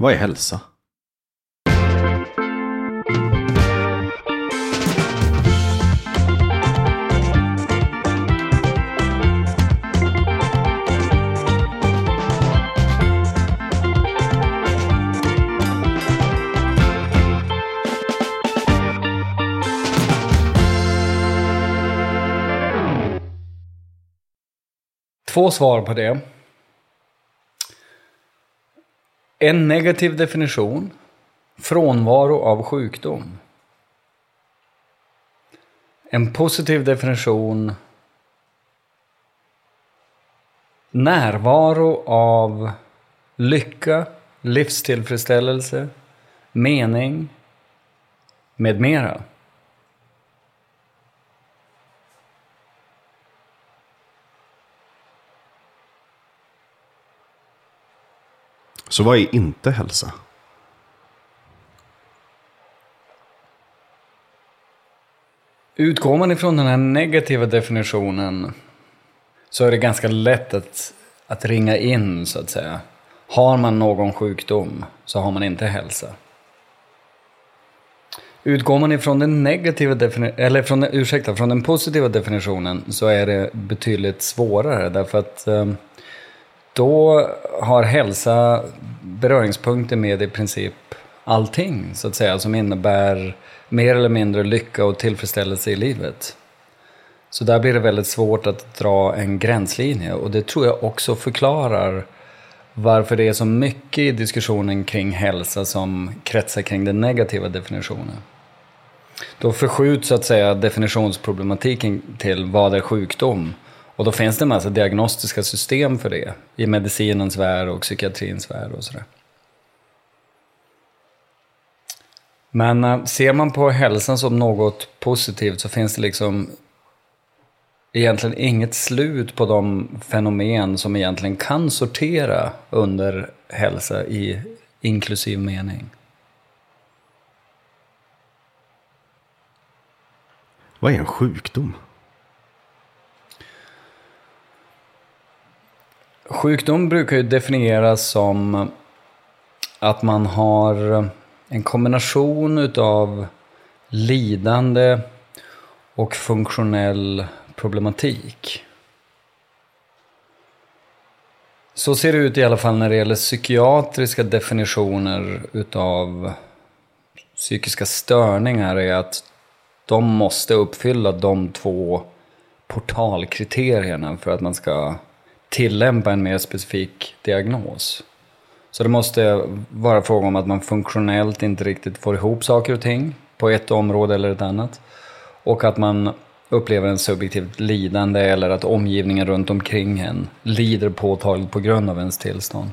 Vad är hälsa? Två svar på det. En negativ definition. Frånvaro av sjukdom. En positiv definition. Närvaro av lycka, livstillfredsställelse, mening med mera. Så vad är inte hälsa? Utgår man ifrån den här negativa definitionen så är det ganska lätt att, att ringa in så att säga. Har man någon sjukdom så har man inte hälsa. Utgår man ifrån den negativa eller från, ursäkta, från den positiva definitionen så är det betydligt svårare därför att eh, då har hälsa beröringspunkter med i princip allting så att säga som innebär mer eller mindre lycka och tillfredsställelse i livet. Så där blir det väldigt svårt att dra en gränslinje och det tror jag också förklarar varför det är så mycket i diskussionen kring hälsa som kretsar kring den negativa definitionen. Då förskjuts så att säga definitionsproblematiken till vad är sjukdom? Och då finns det en massa diagnostiska system för det i medicinens värld och psykiatrins värld och sådär. Men eh, ser man på hälsan som något positivt så finns det liksom egentligen inget slut på de fenomen som egentligen kan sortera under hälsa i inklusiv mening. Vad är en sjukdom? Sjukdom brukar ju definieras som att man har en kombination utav lidande och funktionell problematik. Så ser det ut i alla fall när det gäller psykiatriska definitioner utav psykiska störningar är att de måste uppfylla de två portalkriterierna för att man ska tillämpa en mer specifik diagnos. Så det måste vara fråga om att man funktionellt inte riktigt får ihop saker och ting på ett område eller ett annat. Och att man upplever en subjektivt lidande eller att omgivningen runt omkring en lider påtagligt på grund av ens tillstånd.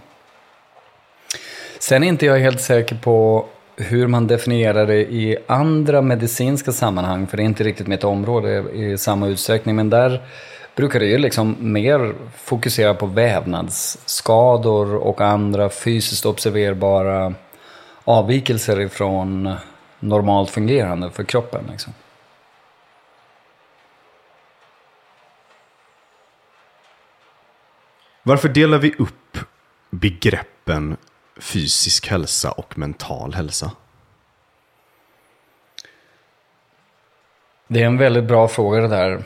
Sen är inte jag helt säker på hur man definierar det i andra medicinska sammanhang, för det är inte riktigt mitt område i samma utsträckning, men där brukar det ju liksom mer fokusera på vävnadsskador och andra fysiskt observerbara avvikelser ifrån normalt fungerande för kroppen. Liksom. Varför delar vi upp begreppen fysisk hälsa och mental hälsa? Det är en väldigt bra fråga det där.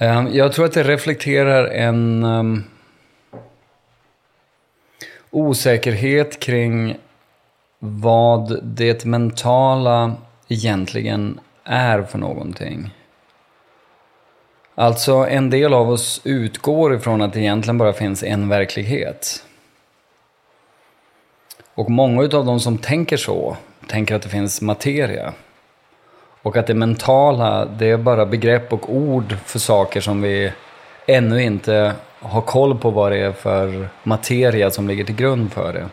Ehm, jag tror att det reflekterar en um, osäkerhet kring vad det mentala egentligen är för någonting. Alltså en del av oss utgår ifrån att det egentligen bara finns en verklighet. Och många av de som tänker så tänker att det finns materia. Och att det mentala, det är bara begrepp och ord för saker som vi ännu inte har koll på vad det är för materia som ligger till grund för det.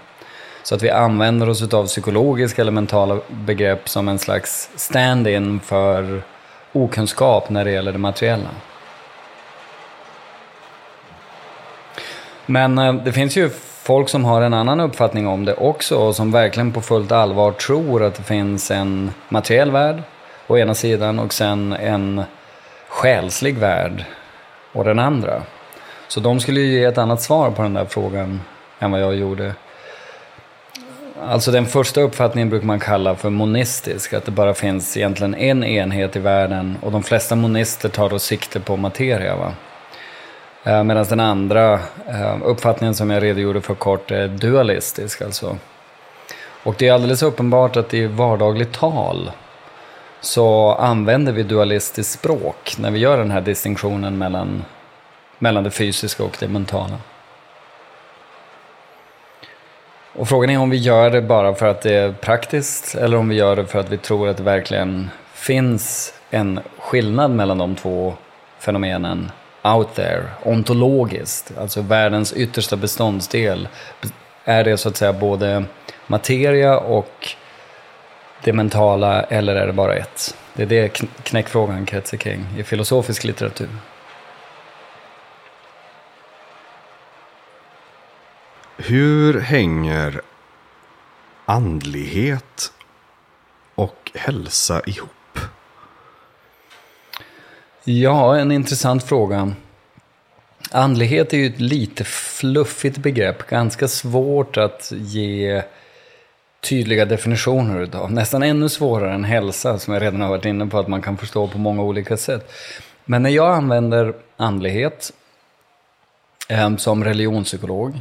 Så att vi använder oss av psykologiska eller mentala begrepp som en slags stand-in för okunskap när det gäller det materiella. Men eh, det finns ju folk som har en annan uppfattning om det också och som verkligen på fullt allvar tror att det finns en materiell värld å ena sidan och sen en själslig värld å den andra. Så de skulle ju ge ett annat svar på den där frågan än vad jag gjorde. Alltså den första uppfattningen brukar man kalla för monistisk, att det bara finns egentligen en enhet i världen och de flesta monister tar då sikte på materia. Va? Eh, Medan den andra eh, uppfattningen som jag redogjorde för kort är dualistisk. Alltså. Och det är alldeles uppenbart att i vardagligt tal så använder vi dualistiskt språk när vi gör den här distinktionen mellan, mellan det fysiska och det mentala. Och frågan är om vi gör det bara för att det är praktiskt eller om vi gör det för att vi tror att det verkligen finns en skillnad mellan de två fenomenen out there, ontologiskt, alltså världens yttersta beståndsdel. Är det så att säga både materia och det mentala eller är det bara ett? Det är det knäckfrågan kretsar kring i filosofisk litteratur. Hur hänger andlighet och hälsa ihop? Ja, en intressant fråga. Andlighet är ju ett lite fluffigt begrepp, ganska svårt att ge tydliga definitioner utav. Nästan ännu svårare än hälsa, som jag redan har varit inne på att man kan förstå på många olika sätt. Men när jag använder andlighet eh, som religionspsykolog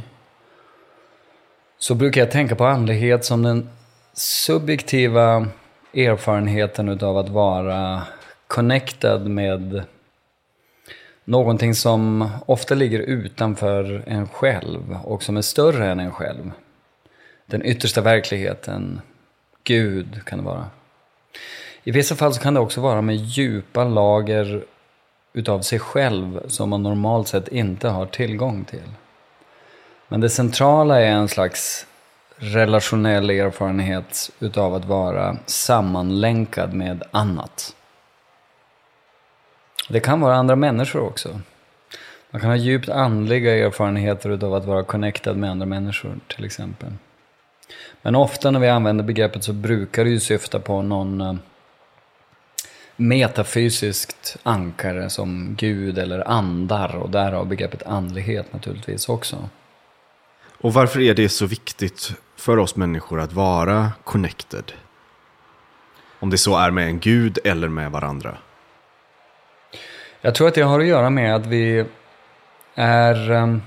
så brukar jag tänka på andlighet som den subjektiva erfarenheten utav att vara connected med någonting som ofta ligger utanför en själv och som är större än en själv. Den yttersta verkligheten, Gud kan det vara. I vissa fall så kan det också vara med djupa lager utav sig själv som man normalt sett inte har tillgång till. Men det centrala är en slags relationell erfarenhet utav att vara sammanlänkad med annat. Det kan vara andra människor också. Man kan ha djupt andliga erfarenheter utav att vara connectad med andra människor till exempel. Men ofta när vi använder begreppet så brukar det ju syfta på någon eh, metafysiskt ankare som Gud eller andar och därav begreppet andlighet naturligtvis också. Och varför är det så viktigt för oss människor att vara connected? Om det så är med en gud eller med varandra. Jag tror att det har att göra med att vi är um,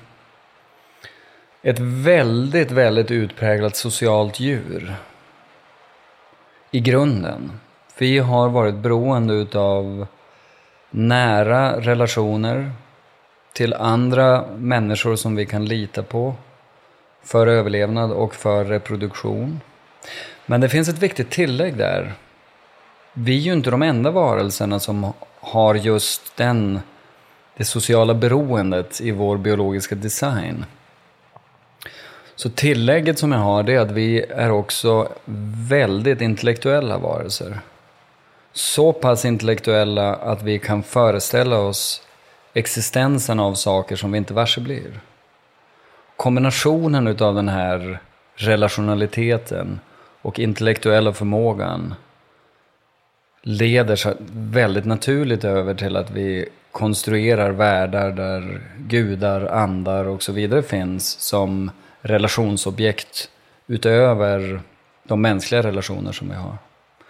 ett väldigt, väldigt utpräglat socialt djur. I grunden. Vi har varit beroende av nära relationer till andra människor som vi kan lita på för överlevnad och för reproduktion. Men det finns ett viktigt tillägg där. Vi är ju inte de enda varelserna som har just den, det sociala beroendet i vår biologiska design. Så tillägget som jag har det är att vi är också väldigt intellektuella varelser. Så pass intellektuella att vi kan föreställa oss existensen av saker som vi inte varse blir kombinationen utav den här relationaliteten och intellektuella förmågan leder så väldigt naturligt över till att vi konstruerar världar där gudar, andar och så vidare finns som relationsobjekt utöver de mänskliga relationer som vi har.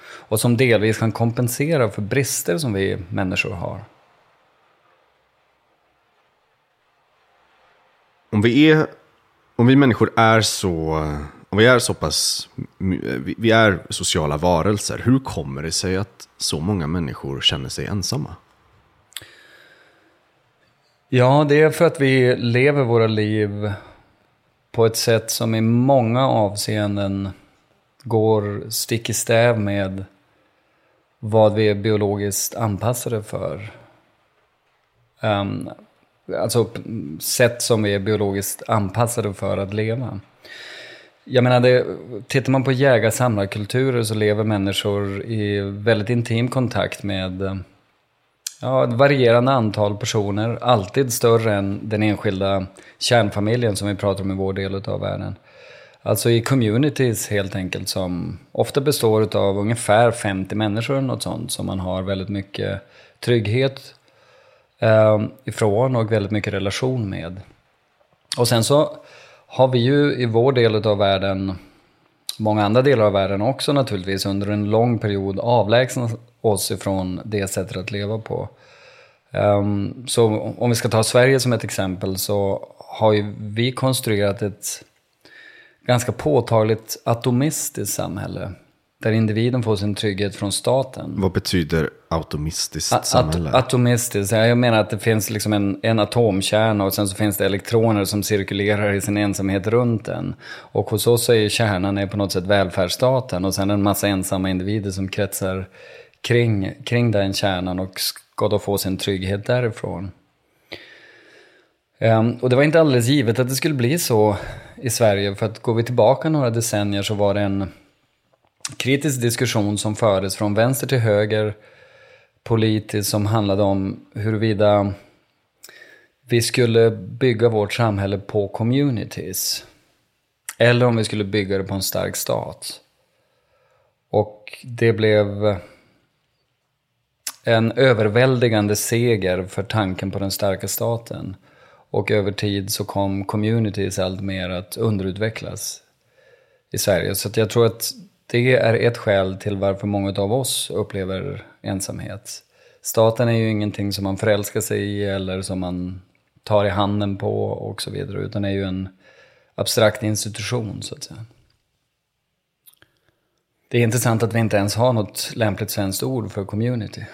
Och som delvis kan kompensera för brister som vi människor har. Om vi är om vi människor är så, om vi är så pass, vi är sociala varelser, hur kommer det sig att så många människor känner sig ensamma? Ja, det är för att vi lever våra liv på ett sätt som i många avseenden går stick i stäv med vad vi är biologiskt anpassade för. Um, alltså sätt som vi är biologiskt anpassade för att leva. Jag menar, det, tittar man på jägar-samlarkulturer så lever människor i väldigt intim kontakt med ja, ett varierande antal personer, alltid större än den enskilda kärnfamiljen som vi pratar om i vår del av världen. Alltså i communities helt enkelt som ofta består av ungefär 50 människor, eller något sånt, som man har väldigt mycket trygghet eh, ifrån och väldigt mycket relation med. Och sen så har vi ju i vår del av världen, många andra delar av världen också naturligtvis, under en lång period avlägsnat oss ifrån det sättet att leva på. Um, så om vi ska ta Sverige som ett exempel så har ju vi konstruerat ett ganska påtagligt atomistiskt samhälle. Där individen får sin trygghet från staten. Vad betyder atomistiskt at samhälle? atomistiskt, jag menar att det finns liksom en, en atomkärna och sen så finns det elektroner som cirkulerar i sin ensamhet runt den. Och hos oss är kärnan är på något sätt välfärdsstaten och sen en massa ensamma individer som kretsar kring, kring den kärnan och ska då få sin trygghet därifrån. Um, och det var inte alldeles givet att det skulle bli så i Sverige, för att går vi tillbaka några decennier så var det en kritisk diskussion som fördes från vänster till höger politiskt som handlade om huruvida vi skulle bygga vårt samhälle på communities. Eller om vi skulle bygga det på en stark stat. Och det blev en överväldigande seger för tanken på den starka staten. Och över tid så kom communities allt mer att underutvecklas i Sverige. Så jag tror att det är ett skäl till varför många av oss upplever ensamhet. Staten är ju ingenting som man förälskar sig i eller som man tar i handen på och så vidare, utan är ju en abstrakt institution så att säga. Det är intressant att vi inte ens har något lämpligt svenskt ord för community.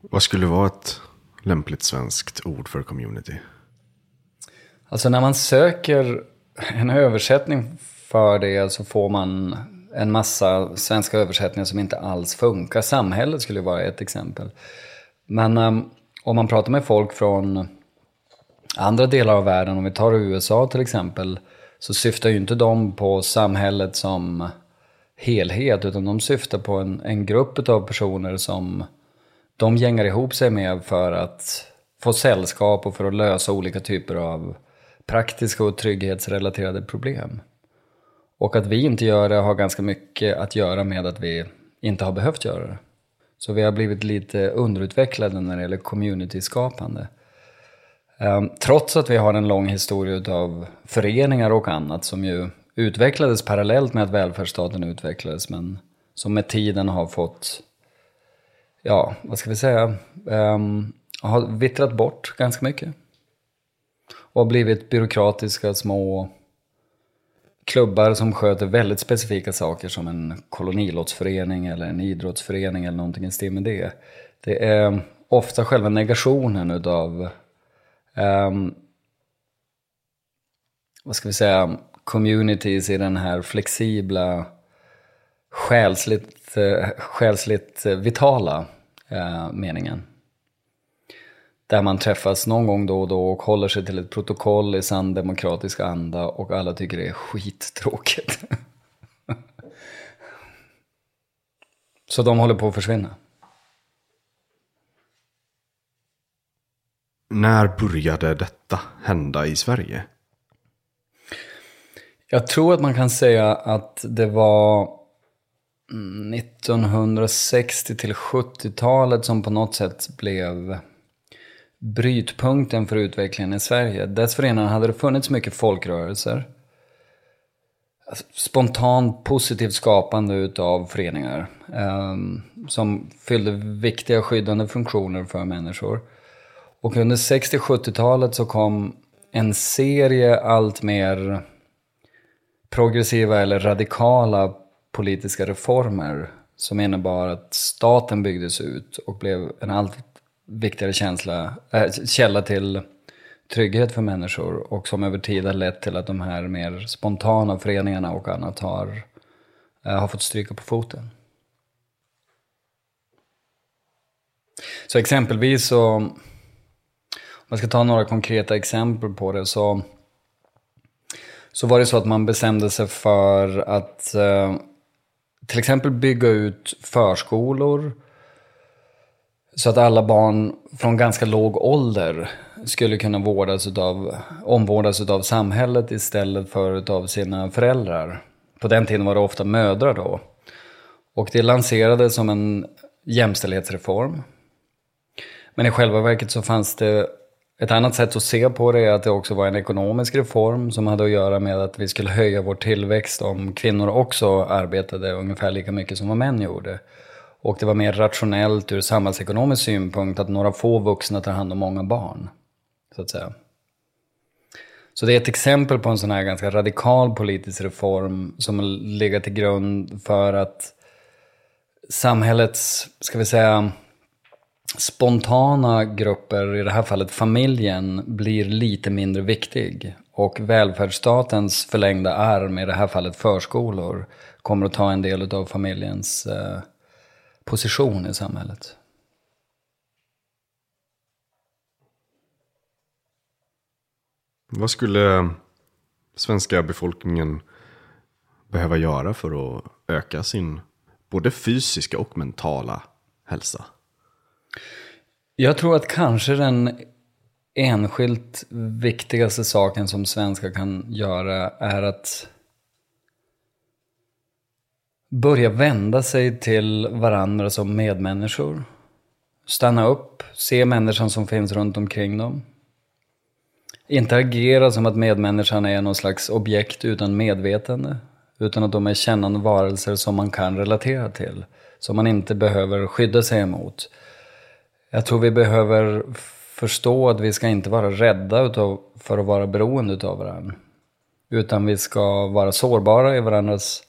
Vad skulle vara ett lämpligt svenskt ord för community? Alltså när man söker en översättning för det så får man en massa svenska översättningar som inte alls funkar. Samhället skulle vara ett exempel. Men um, om man pratar med folk från andra delar av världen, om vi tar USA till exempel, så syftar ju inte de på samhället som helhet, utan de syftar på en, en grupp av personer som de gängar ihop sig med för att få sällskap och för att lösa olika typer av praktiska och trygghetsrelaterade problem. Och att vi inte gör det har ganska mycket att göra med att vi inte har behövt göra det. Så vi har blivit lite underutvecklade när det gäller communityskapande. Ehm, trots att vi har en lång historia av föreningar och annat som ju utvecklades parallellt med att välfärdsstaten utvecklades men som med tiden har fått ja, vad ska vi säga, um, har vittrat bort ganska mycket. Och har blivit byråkratiska små klubbar som sköter väldigt specifika saker som en kolonilottsförening eller en idrottsförening eller någonting i stil med det. Det är ofta själva negationen utav, um, vad ska vi säga, communities i den här flexibla själsligt, eh, själsligt vitala eh, meningen. Där man träffas någon gång då och då och håller sig till ett protokoll i sann demokratisk anda och alla tycker det är skittråkigt. Så de håller på att försvinna. När började detta hända i Sverige? Jag tror att man kan säga att det var Mm, 1960 till 70-talet som på något sätt blev brytpunkten för utvecklingen i Sverige. Dessförinnan hade det funnits mycket folkrörelser. Alltså, spontant positivt skapande utav föreningar. Eh, som fyllde viktiga skyddande funktioner för människor. Och under 60-70-talet så kom en serie allt mer progressiva eller radikala politiska reformer som innebar att staten byggdes ut och blev en allt viktigare känsla, äh, källa till trygghet för människor och som över tid har lett till att de här mer spontana föreningarna och annat har, äh, har fått stryka på foten. Så exempelvis så, om man ska ta några konkreta exempel på det så, så var det så att man bestämde sig för att äh, till exempel bygga ut förskolor så att alla barn från ganska låg ålder skulle kunna vårdas utav, omvårdas av samhället istället för av sina föräldrar På den tiden var det ofta mödrar då. Och det lanserades som en jämställdhetsreform. Men i själva verket så fanns det ett annat sätt att se på det är att det också var en ekonomisk reform som hade att göra med att vi skulle höja vår tillväxt om kvinnor också arbetade ungefär lika mycket som vad män gjorde. Och det var mer rationellt ur samhällsekonomisk synpunkt att några få vuxna tar hand om många barn. Så att säga. Så det är ett exempel på en sån här ganska radikal politisk reform som ligger till grund för att samhällets, ska vi säga, spontana grupper, i det här fallet familjen, blir lite mindre viktig. Och välfärdsstatens förlängda arm, i det här fallet förskolor, kommer att ta en del av familjens eh, position i samhället. Vad skulle svenska befolkningen behöva göra för att öka sin både fysiska och mentala hälsa? Jag tror att kanske den enskilt viktigaste saken som svenskar kan göra är att börja vända sig till varandra som medmänniskor. Stanna upp, se människan som finns runt omkring dem. Inte agera som att medmänniskan är någon slags objekt utan medvetande. Utan att de är kännande varelser som man kan relatera till. Som man inte behöver skydda sig emot. Jag tror vi behöver förstå att vi ska inte vara rädda utav, för att vara beroende av varandra. Utan vi ska vara sårbara i varandras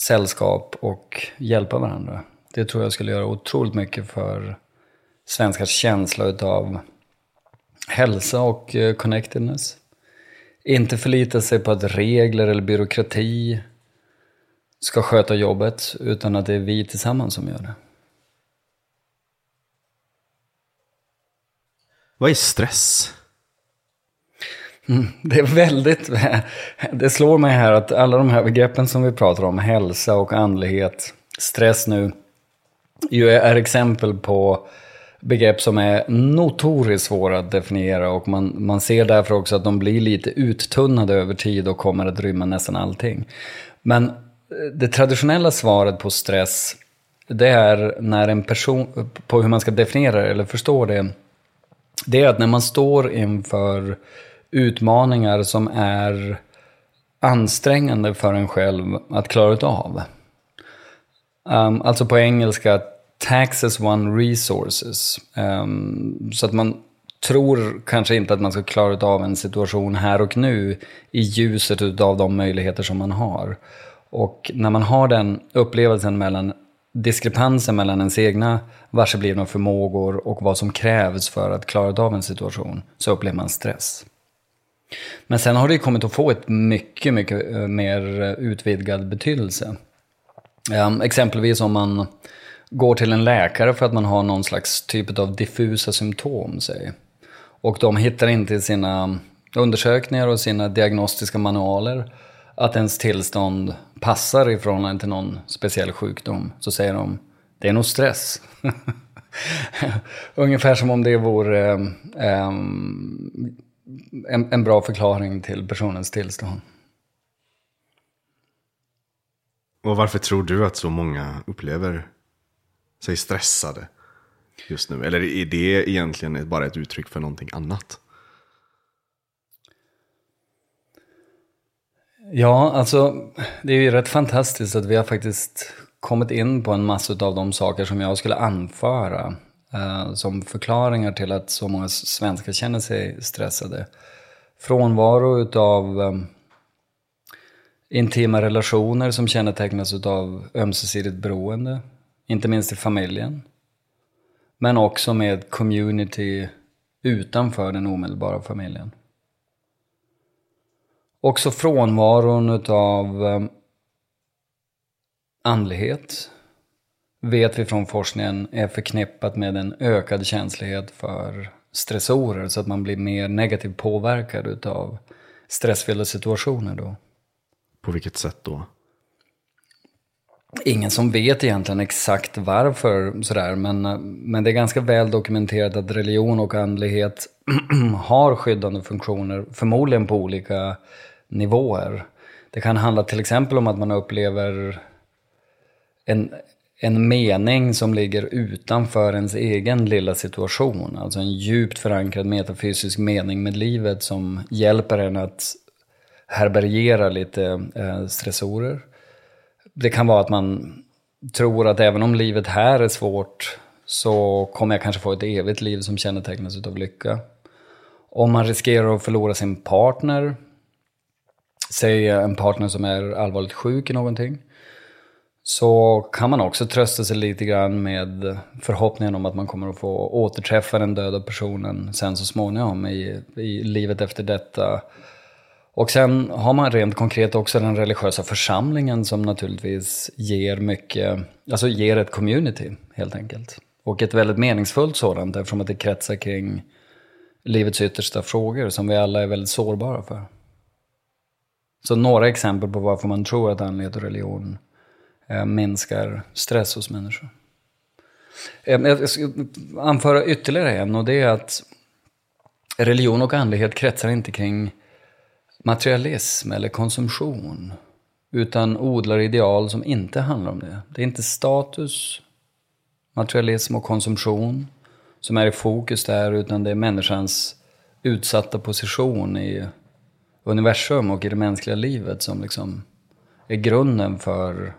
sällskap och hjälpa varandra. Det tror jag skulle göra otroligt mycket för svenskars känsla utav hälsa och eh, connectedness. Inte förlita sig på att regler eller byråkrati ska sköta jobbet, utan att det är vi tillsammans som gör det. Vad är stress? Mm, det är väldigt, det slår mig här att alla de här begreppen som vi pratar om, hälsa och andlighet, stress nu, ju är exempel på begrepp som är notoriskt svåra att definiera och man, man ser därför också att de blir lite uttunnade över tid och kommer att rymma nästan allting. Men eh, det traditionella svaret på stress, det är när en person, på hur man ska definiera det eller förstå det, det är att när man står inför utmaningar som är ansträngande för en själv att klara av. Um, ehm, alltså på engelska, taxes one resources. Um, så att man tror kanske inte att man ska klara av en situation här och nu i ljuset av de möjligheter som man har. Och när man har den upplevelsen mellan diskrepansen mellan ens egna varseblivna förmågor och vad som krävs för att klara av en situation, så upplever man stress. Men sen har det kommit att få ett mycket, mycket eh, mer eh, utvidgad betydelse. Ehm, exempelvis om man går till en läkare för att man har någon slags typ av diffusa symptom, säg. Och de hittar inte i sina undersökningar och sina diagnostiska manualer att ens tillstånd passar i förhållande till någon speciell sjukdom. Så säger de, det är nog stress. Ungefär som om det vore um, en, en bra förklaring till personens tillstånd. Och varför tror du att så många upplever sig stressade just nu? Eller är det egentligen bara ett uttryck för någonting annat? Ja, alltså det är ju rätt fantastiskt att vi har faktiskt kommit in på en massa av de saker som jag skulle anföra eh, som förklaringar till att så många svenskar känner sig stressade. Frånvaro utav eh, intima relationer som kännetecknas utav ömsesidigt beroende, inte minst i familjen. Men också med community utanför den omedelbara familjen. Också frånvaron utav eh, andlighet vet vi från forskningen är förknippat med en ökad känslighet för stressorer så att man blir mer negativt påverkad utav stressfyllda situationer då. På vilket sätt då? Ingen som vet egentligen exakt varför sådär, men, men det är ganska väl dokumenterat att religion och andlighet har skyddande funktioner, förmodligen på olika nivåer. Det kan handla till exempel om att man upplever en, en mening som ligger utanför ens egen lilla situation. Alltså en djupt förankrad metafysisk mening med livet som hjälper en att härbärgera lite eh, stressorer. Det kan vara att man tror att även om livet här är svårt så kommer jag kanske få ett evigt liv som kännetecknas av lycka. Om man riskerar att förlora sin partner, säg eh, en partner som är allvarligt sjuk i någonting, så kan man också trösta sig lite grann med förhoppningen om att man kommer att få återträffa den döda personen sen så småningom i, i livet efter detta. Och sen har man rent konkret också den religiösa församlingen som naturligtvis ger mycket, alltså ger ett community helt enkelt. Och ett väldigt meningsfullt sådant eftersom att det kretsar kring livets yttersta frågor som vi alla är väldigt sårbara för. Så några exempel på varför man tror att andlighet och religion eh, minskar stress hos människor. Ehm, jag ska anföra ytterligare en och det är att religion och andlighet kretsar inte kring materialism eller konsumtion. Utan odlar ideal som inte handlar om det. Det är inte status, materialism och konsumtion som är i fokus där, utan det är människans utsatta position i universum och i det mänskliga livet som liksom är grunden för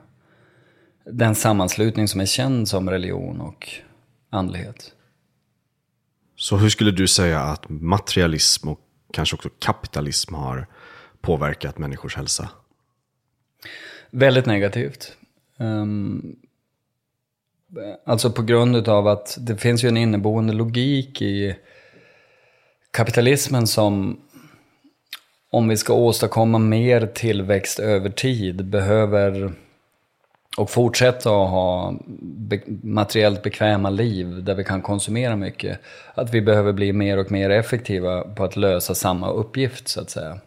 den sammanslutning som är känd som religion och andlighet. Så hur skulle du säga att materialism och kanske också kapitalism har påverkat människors hälsa? Väldigt negativt. Um, alltså på grund av att det finns ju en inneboende logik i kapitalismen som om vi ska åstadkomma mer tillväxt över tid behöver och fortsätta att ha be materiellt bekväma liv där vi kan konsumera mycket. Att vi behöver bli mer och mer effektiva på att lösa samma uppgift så att säga.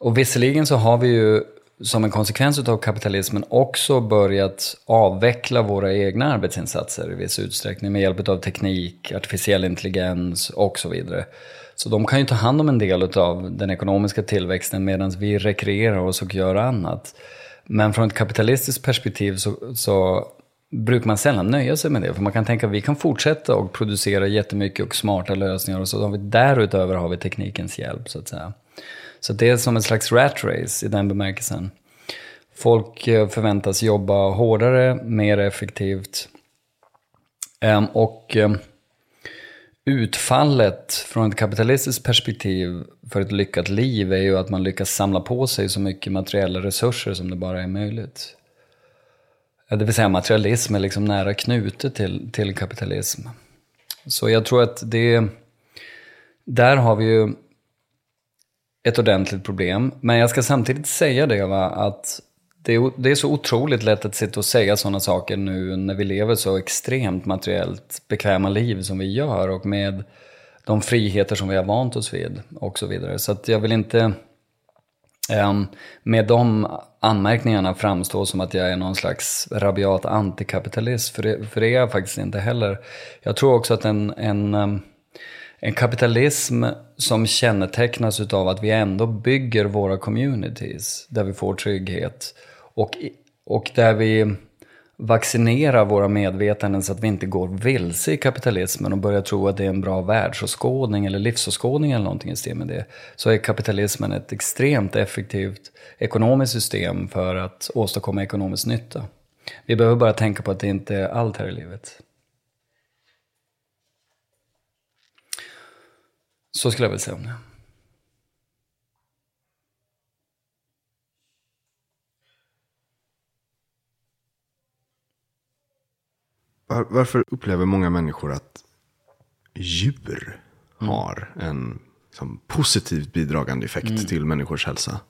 Och visserligen så har vi ju som en konsekvens av kapitalismen också börjat avveckla våra egna arbetsinsatser i viss utsträckning med hjälp av teknik, artificiell intelligens och så vidare. Så de kan ju ta hand om en del av den ekonomiska tillväxten medan vi rekreerar oss och gör annat. Men från ett kapitalistiskt perspektiv så, så brukar man sällan nöja sig med det. För man kan tänka att vi kan fortsätta och producera jättemycket och smarta lösningar och så har vi, därutöver har vi teknikens hjälp så att säga. Så det är som en slags rat race i den bemärkelsen. Folk eh, förväntas jobba hårdare, mer effektivt. Ehm, och ehm, utfallet från ett kapitalistiskt perspektiv för ett lyckat liv är ju att man lyckas samla på sig så mycket materiella resurser som det bara är möjligt. Det vill säga materialism är liksom nära knutet till, till kapitalism. Så jag tror att det, där har vi ju ett ordentligt problem. Men jag ska samtidigt säga det va, att det är, det är så otroligt lätt att sitta och säga sådana saker nu när vi lever så extremt materiellt bekväma liv som vi gör och med de friheter som vi har vant oss vid och så vidare. Så att jag vill inte um, med de anmärkningarna framstå som att jag är någon slags rabiat antikapitalist, för det, för det är jag faktiskt inte heller. Jag tror också att en, en um, en kapitalism som kännetecknas utav att vi ändå bygger våra communities där vi får trygghet. Och, och där vi vaccinerar våra medvetanden så att vi inte går vilse i kapitalismen och börjar tro att det är en bra världsåskådning eller livsåskådning eller någonting i stil med det. Så är kapitalismen ett extremt effektivt ekonomiskt system för att åstadkomma ekonomisk nytta. Vi behöver bara tänka på att det inte är allt här i livet. Så skulle jag vilja säga om det. Varför upplever många människor att djur har en liksom, positivt bidragande effekt mm. till människors hälsa?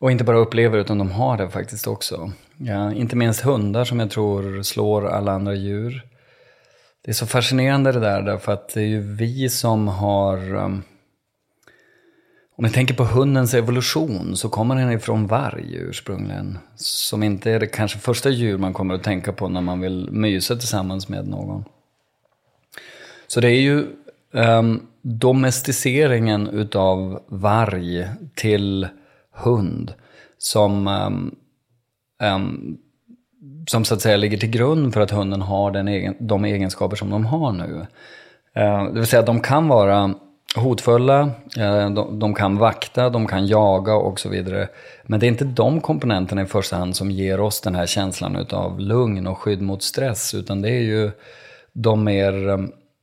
Och inte bara upplever utan de har det faktiskt också. Ja, inte minst hundar som jag tror slår alla andra djur. Det är så fascinerande det där, därför att det är ju vi som har... Om jag tänker på hundens evolution så kommer den ifrån varg ursprungligen. Som inte är det kanske första djur man kommer att tänka på när man vill mysa tillsammans med någon. Så det är ju um, domesticeringen utav varg till hund som, um, um, som så att säga ligger till grund för att hunden har den egen, de egenskaper som de har nu. Uh, det vill säga att de kan vara hotfulla, eh, de, de, kan vakta, de kan jaga och så vidare. Men det är inte de komponenterna i första hand som ger oss den här känslan utav lugn och skydd mot stress, utan det är ju de mer eh,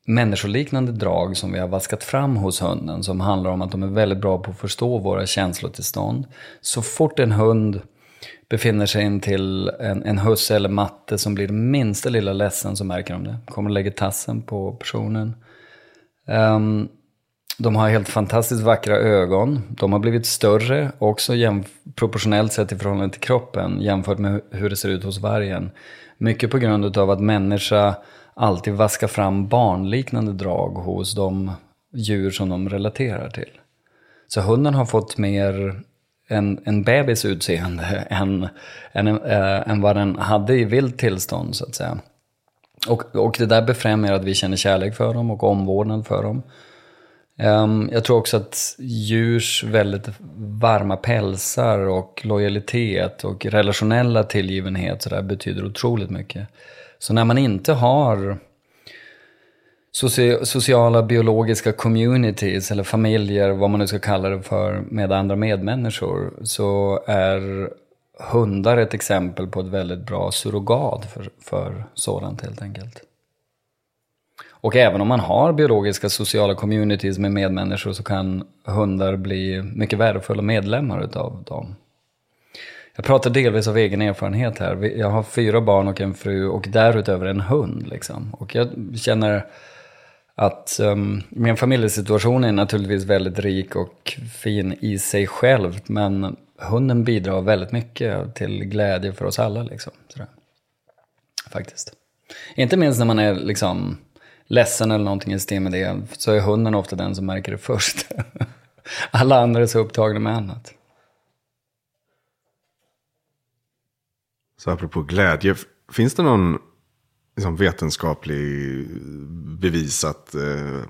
människoliknande drag som vi har vaskat fram hos hunden som handlar om att de är väldigt bra på att förstå våra känslotillstånd. Så fort en hund befinner sig in till en, en husse eller matte som blir minsta lilla ledsen så märker de det. Kommer och lägger tassen på personen. Um, de har helt fantastiskt vackra ögon. De har blivit större också proportionellt sett i förhållande till kroppen jämfört med hur det ser ut hos vargen. Mycket på grund av att människa alltid vaskar fram barnliknande drag hos de djur som de relaterar till. Så hunden har fått mer en, en bebis utseende än, än, äh, än vad den hade i vilt tillstånd så att säga. Och, och det där befrämjar att vi känner kärlek för dem och omvårdnad för dem. Um, jag tror också att djurs väldigt varma pälsar och lojalitet och relationella tillgivenhet så där betyder otroligt mycket. Så när man inte har sociala biologiska communities eller familjer, vad man nu ska kalla det för, med andra medmänniskor så är hundar ett exempel på ett väldigt bra surrogat för, för sådant helt enkelt. Och även om man har biologiska sociala communities med medmänniskor så kan hundar bli mycket värdefulla medlemmar utav dem. Jag pratar delvis av egen erfarenhet här. Jag har fyra barn och en fru och därutöver en hund. Liksom. Och jag känner att um, min familjesituation är naturligtvis väldigt rik och fin i sig själv. Men hunden bidrar väldigt mycket till glädje för oss alla. Liksom, Faktiskt. Inte minst när man är liksom, ledsen eller någonting i stil med det. Så är hunden ofta den som märker det först. alla andra är så upptagna med annat. Så apropå glädje, finns det någon liksom, vetenskaplig bevis att, eh,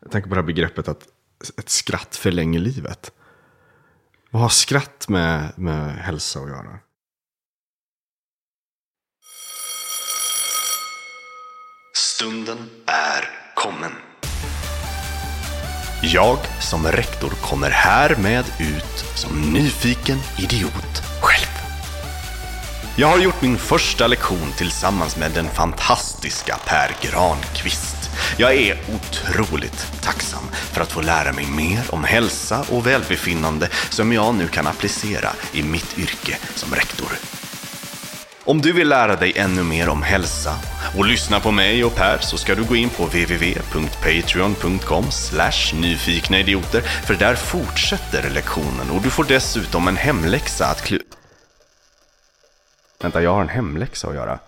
jag tänker på det här begreppet att ett skratt förlänger livet. Vad har skratt med, med hälsa att göra? Stunden är kommen. Jag som rektor kommer härmed ut som nyfiken idiot själv. Jag har gjort min första lektion tillsammans med den fantastiska Per Granqvist. Jag är otroligt tacksam för att få lära mig mer om hälsa och välbefinnande som jag nu kan applicera i mitt yrke som rektor. Om du vill lära dig ännu mer om hälsa och lyssna på mig och Per så ska du gå in på www.patreon.com nyfikna idioter för där fortsätter lektionen och du får dessutom en hemläxa att klu Vänta, jag har en hemläxa att göra.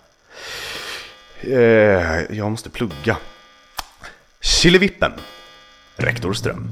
Eh, jag måste plugga. Killevippen. Rektor Ström.